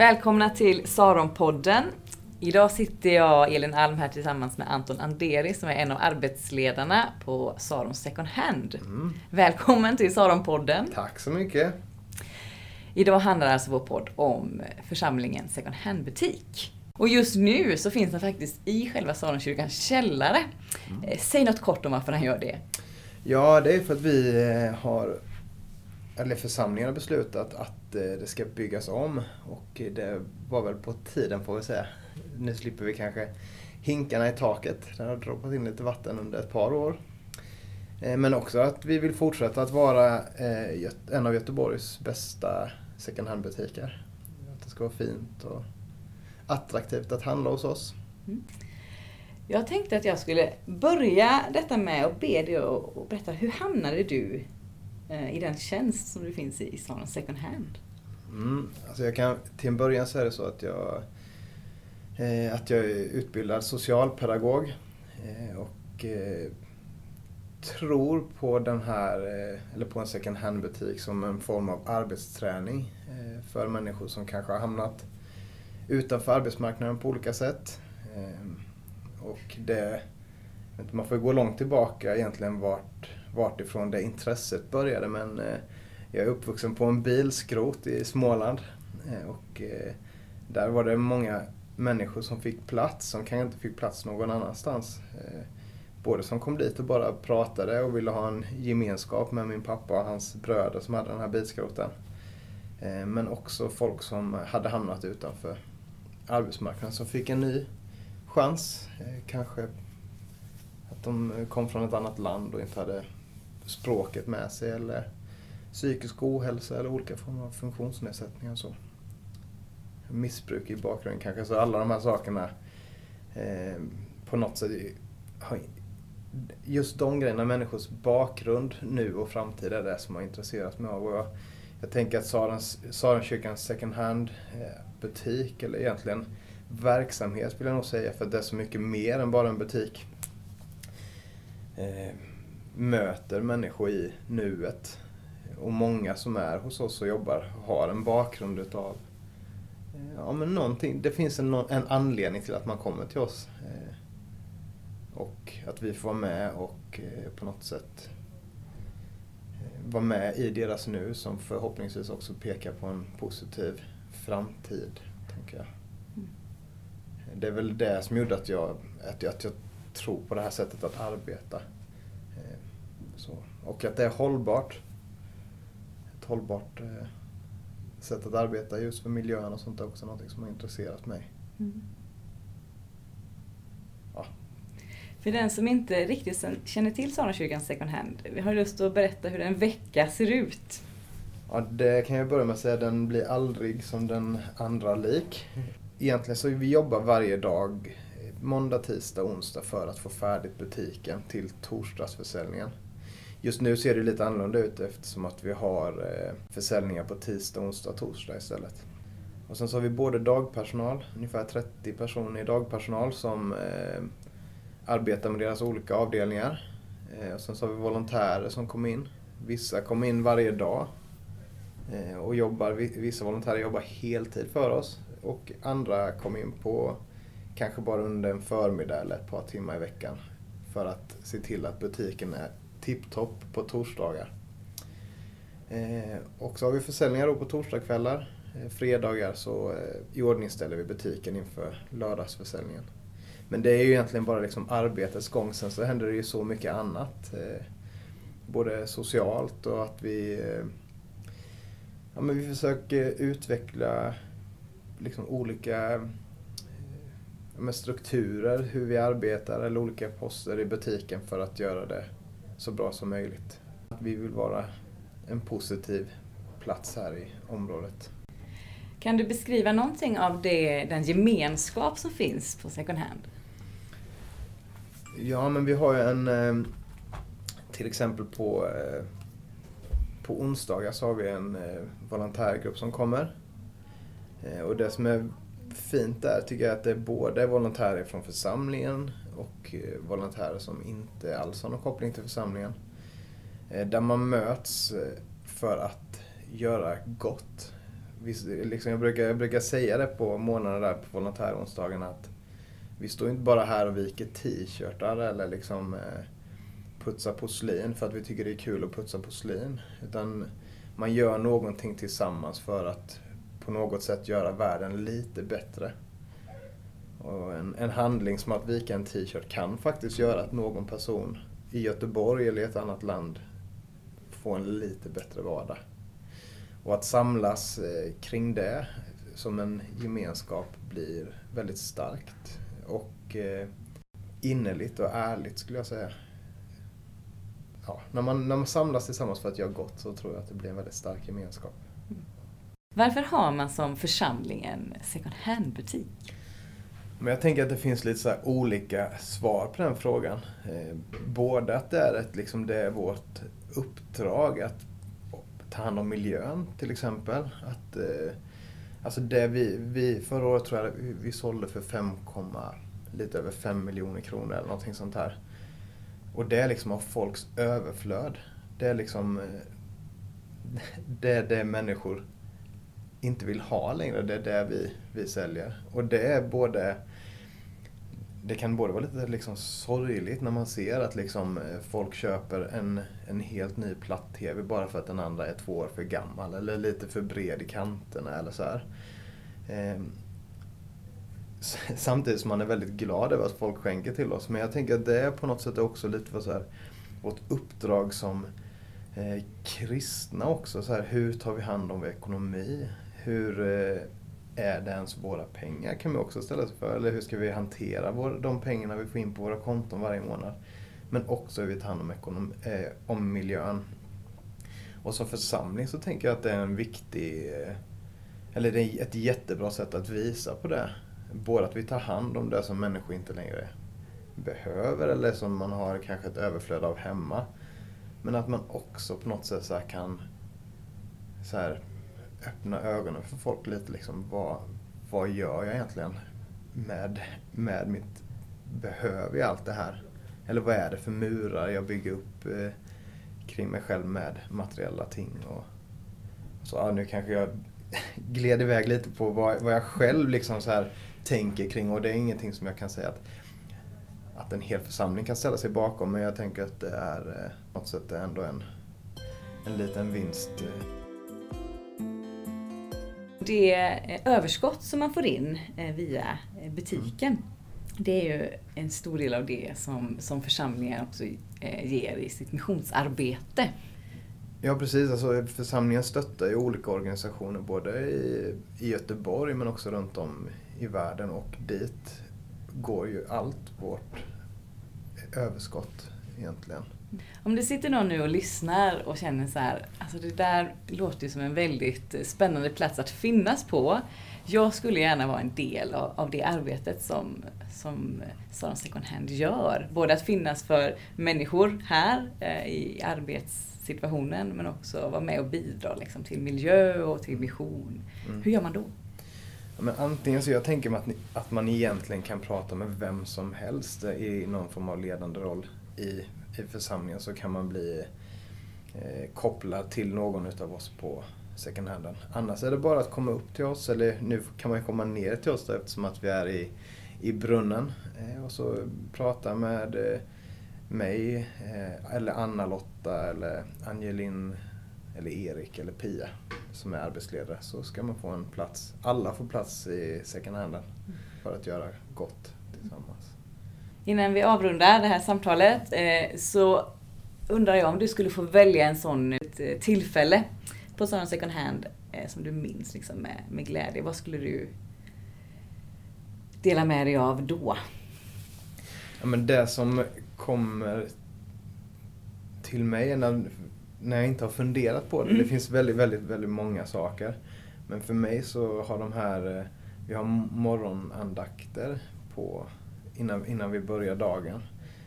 Välkomna till Saronpodden. Idag sitter jag, Elin Alm, här tillsammans med Anton Anderi som är en av arbetsledarna på Saron Second Hand. Mm. Välkommen till Saronpodden. Tack så mycket. Idag handlar alltså vår podd om församlingen Second Hand-butik. Och just nu så finns den faktiskt i själva Saronkyrkans källare. Eh, Säg något kort om varför den gör det. Ja, det är för att vi eh, har, eller församlingen har beslutat att eh, det ska byggas om. Och det var väl på tiden får vi säga. Nu slipper vi kanske hinkarna i taket. Det har droppat in lite vatten under ett par år. Eh, men också att vi vill fortsätta att vara eh, en av Göteborgs bästa second hand-butiker. Att det ska vara fint och attraktivt att handla hos oss. Mm. Jag tänkte att jag skulle börja detta med att be dig att berätta, hur hamnade du Eh, i den tjänst som du finns i, i Saron Second Hand? Mm, alltså jag kan, till en början så är det så att jag, eh, att jag är utbildad socialpedagog eh, och eh, tror på den här, eh, eller på en second hand-butik som en form av arbetsträning eh, för människor som kanske har hamnat utanför arbetsmarknaden på olika sätt. Eh, och det, man får ju gå långt tillbaka egentligen vart, vart ifrån det intresset började men eh, jag är uppvuxen på en bilskrot i Småland. Eh, och eh, där var det många människor som fick plats, som kanske inte fick plats någon annanstans. Både som kom dit och bara pratade och ville ha en gemenskap med min pappa och hans bröder som hade den här bilskroten. Men också folk som hade hamnat utanför arbetsmarknaden som fick en ny chans. Kanske att de kom från ett annat land och inte hade språket med sig eller psykisk ohälsa eller olika former av funktionsnedsättningar och så. Missbruk i bakgrunden kanske. Så alla de här sakerna eh, på något sätt har, just de grejerna, människors bakgrund nu och framtid är det som har intresserat mig av. Och jag, jag tänker att Sarens, Sarenkyrkans second hand-butik, eh, eller egentligen verksamhet vill jag nog säga, för det är så mycket mer än bara en butik. Eh, möter människor i nuet. Och många som är hos oss och jobbar har en bakgrund utav eh, ja, men någonting. Det finns en, en anledning till att man kommer till oss. Eh, och att vi får vara med och eh, på något sätt vara med i deras nu som förhoppningsvis också pekar på en positiv framtid, tänker jag. Det är väl det som gjorde att jag, att jag, att jag tror på det här sättet att arbeta. Så. Och att det är hållbart. Ett hållbart eh, sätt att arbeta just för miljön och sånt är också något som har intresserat mig. Ja. För den som inte riktigt känner till Saronkyrkans Second Hand, vi har lust att berätta hur en vecka ser ut. Ja, det kan jag börja med att säga, den blir aldrig som den andra lik. Egentligen så vi jobbar varje dag, eh, måndag, tisdag, onsdag för att få färdigt butiken till torsdagsförsäljningen. Just nu ser det lite annorlunda ut eftersom att vi har eh, försäljningar på tisdag, onsdag, torsdag istället. Och sen så har vi både dagpersonal, ungefär 30 personer i dagpersonal som eh, arbetar med deras olika avdelningar. Eh, och sen så har vi volontärer som kommer in. Vissa kommer in varje dag Eh, och jobbar, vissa volontärer jobbar heltid för oss och andra kommer in på kanske bara under en förmiddag eller ett par timmar i veckan för att se till att butiken är tipptopp på torsdagar. Eh, och så har vi försäljningar då på torsdagskvällar. Eh, fredagar så eh, iordningställer vi butiken inför lördagsförsäljningen. Men det är ju egentligen bara liksom arbetets gång. Sen så händer det ju så mycket annat. Eh, både socialt och att vi eh, Ja, men vi försöker utveckla liksom olika eh, strukturer, hur vi arbetar eller olika poster i butiken för att göra det så bra som möjligt. Vi vill vara en positiv plats här i området. Kan du beskriva någonting av det, den gemenskap som finns på Second Hand? Ja, men vi har ju en, eh, till exempel på, eh, på onsdagar så har vi en eh, volontärgrupp som kommer. Och det som är fint där tycker jag att det är både volontärer från församlingen och eh, volontärer som inte alls har någon koppling till församlingen. Eh, där man möts eh, för att göra gott liksom jag, brukar, jag brukar säga det på morgnarna där på volontäronsdagen att vi står inte bara här och viker t-shirtar eller liksom putsar porslin för att vi tycker det är kul att putsa porslin. Utan man gör någonting tillsammans för att på något sätt göra världen lite bättre. Och en, en handling som att vika en t-shirt kan faktiskt göra att någon person i Göteborg eller i ett annat land får en lite bättre vardag. Och att samlas eh, kring det som en gemenskap blir väldigt starkt och eh, innerligt och ärligt skulle jag säga. Ja, när, man, när man samlas tillsammans för att göra gott så tror jag att det blir en väldigt stark gemenskap. Varför har man som församling en second hand-butik? Men jag tänker att det finns lite så olika svar på den frågan. Eh, både att det är, ett, liksom, det är vårt uppdrag att ta hand om miljön till exempel. Att, eh, alltså det vi, vi, förra året tror jag vi, sålde för 5, lite över 5 miljoner kronor eller någonting sånt här. Och det är liksom av folks överflöd. Det är liksom eh, det är det människor inte vill ha längre. Det är det vi, vi säljer. Och det är både det kan både vara lite liksom sorgligt när man ser att liksom eh, folk köper en, en helt ny platt-TV bara för att den andra är två år för gammal eller lite för bred i kanterna eller så här. Ehm, samtidigt som man är väldigt glad över att folk skänker till oss. Men jag tänker att det är på något sätt också lite för så här, vårt uppdrag som eh, kristna också. Så här, hur tar vi hand om vår ekonomi? Hur eh, är det ens våra pengar kan man också ställa sig för. Eller hur ska vi hantera vår, de pengarna vi får in på våra konton varje månad. Men också hur vi tar hand om, ekonom, eh, om miljön. Och som församling så tänker jag att det är en viktig, eh, eller det är ett jättebra sätt att visa på det. Både att vi tar hand om det som människor inte längre behöver eller som man har kanske ett överflöd av hemma. Men att man också på något sätt så kan så här, öppna ögonen för folk lite. Liksom, vad, vad gör jag egentligen med, med mitt... Behöver jag allt det här? Eller vad är det för murar jag bygger upp eh, kring mig själv med materiella ting? Och, så ja, nu kanske jag gled iväg lite på vad, vad jag själv liksom så här tänker kring och det är ingenting som jag kan säga att, att en hel församling kan ställa sig bakom men jag tänker att det är eh, på något sätt ändå en, en liten vinst. Eh, det eh, överskott som man får in eh, via eh, butiken, det är ju en stor del av det som, som församlingen också ger i sitt missionsarbete. Ja precis, alltså församlingen stöttar ju olika organisationer både i, i Göteborg men också runt om i världen och dit går ju allt vårt överskott egentligen. Om det sitter någon nu och lyssnar och känner så här, alltså det där låter ju som en väldigt spännande plats att finnas på. Jag skulle gärna vara en del av, av det arbetet som, som Saron Second Hand gör. Både att finnas för människor här eh, i arbetssituationen men också vara med och bidra liksom, till miljö och till mission. Mm. Hur gör man då? Ja, men antingen så jag tänker mig att, ni, att man egentligen kan prata med vem som helst i någon form av ledande roll i i församlingen så kan man bli eh, kopplad till någon utav oss på second handen. Annars är det bara att komma upp till oss, eller nu kan man komma ner till oss då, eftersom att vi är i, i brunnen. Eh, och så prata med eh, mig, eh, eller Anna-Lotta, eller Angelin, eller Erik, eller Pia som är arbetsledare. Så ska man få en plats. Alla får plats i second handen för att göra gott tillsammans innan vi avrundar det här samtalet eh, så undrar jag om du skulle få välja en sån eh, tillfälle på sån second hand eh, som du minns liksom med, med glädje. Vad skulle du dela med dig av då? Ja, men det som kommer till mig när, när jag inte har funderat på det. Mm. Det finns väldigt, väldigt, väldigt många saker. Men för mig så har de här, vi har morgonandakter på innan, innan vi börjar dagen.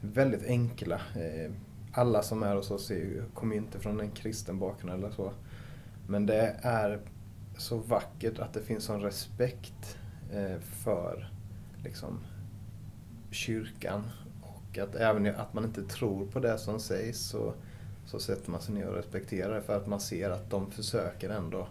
Väldigt enkla. Eh, alla som är hos oss kommer inte från en kristen bakgrund eller så. Men det är så vackert att det finns sån respekt eh, för liksom, kyrkan. Och att även att man inte tror på det som sägs så, så sätter man sig ner och respekterar det för att man ser att de försöker ändå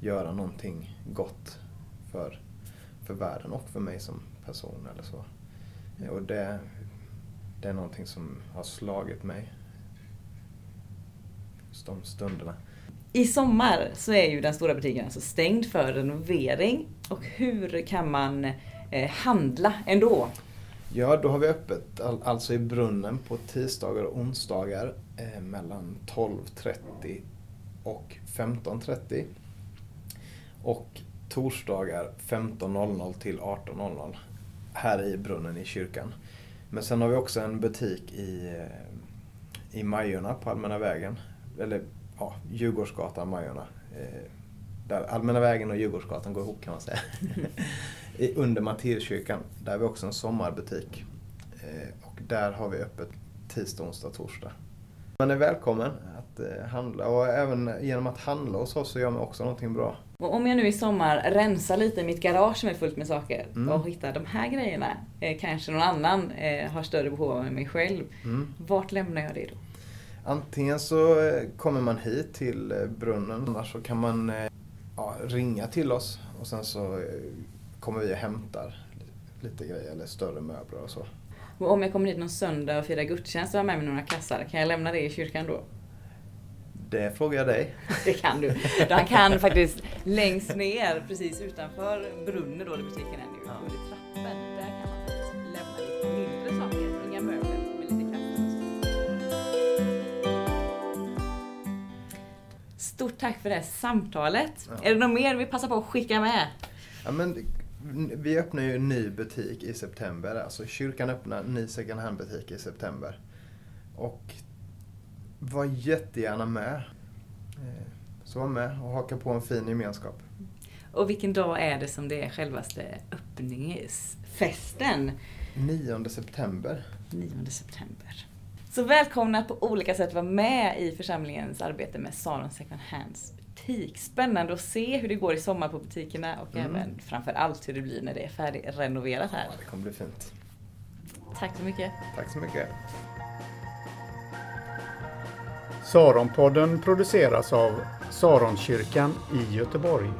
göra någonting gott för, för världen och för mig som person eller så. Och det, det är någonting som har slagit mig. Just de stunderna. I sommar så är ju den stora butiken alltså stängd för renovering. Och hur kan man eh, handla ändå? Ja, då har vi öppet all, alltså i brunnen på tisdagar och onsdagar eh, mellan 12.30 och 15.30. Och torsdagar 15.00 till 18.00 här i brunnen i kyrkan. Men sen har vi också en butik i, eh, i Majorna på Allmänna vägen. Eller ja, Djurgårdsgatan, Majorna. Eh, där Allmänna vägen och Djurgårdsgatan går ihop kan man säga. Under Matteuskyrkan. Där har vi också en sommarbutik. Eh, och där har vi öppet tisdag, onsdag, torsdag. Man är välkommen att handla och även genom att handla hos oss så gör man också någonting bra. Och om jag nu i sommar rensar lite i mitt garage som är fullt med saker Mm. och hittar de här grejerna, eh, kanske någon annan eh, har större behov av än mig själv. Mm. Vart lämnar jag det då? Antingen så eh, kommer man hit till eh, brunnen, annars så kan man eh, ja, ringa till oss och sen så kommer vi och hämtar lite grejer, eller större möbler och så. Och om jag kommer hit någon söndag och firar gudstjänst och har med mig några kassar, kan jag lämna det i kyrkan då? Det frågar jag dig. Det kan du. Han kan faktiskt längst ner, precis utanför brunnen då där butiken är nu, Ja. under trappen. Där kan man faktiskt lämna lite mindre saker, inga möbler, men lite kaffe och så. Stort tack för det här samtalet. Ja. Är det något mer vi passar på att skicka med? Ja, men, vi öppnar ju en ny butik i september. Alltså kyrkan öppnar en ny second hand-butik i september. Och var jättegärna med. Eh, Så var med och haka på en fin gemenskap. Och vilken dag är det som det är självaste öppningsfesten? 9 september. 9 september. Så välkomna på olika sätt vara med i församlingens arbete med Saron Second Hands butik. Spännande att se hur det går i sommar på butikerna och Mm. även framför allt hur det blir när det är färdigrenoverat här. Ja, det kommer bli fint. Tack så mycket. Tack så mycket. Saronpodden produceras av Saronkyrkan i Göteborg.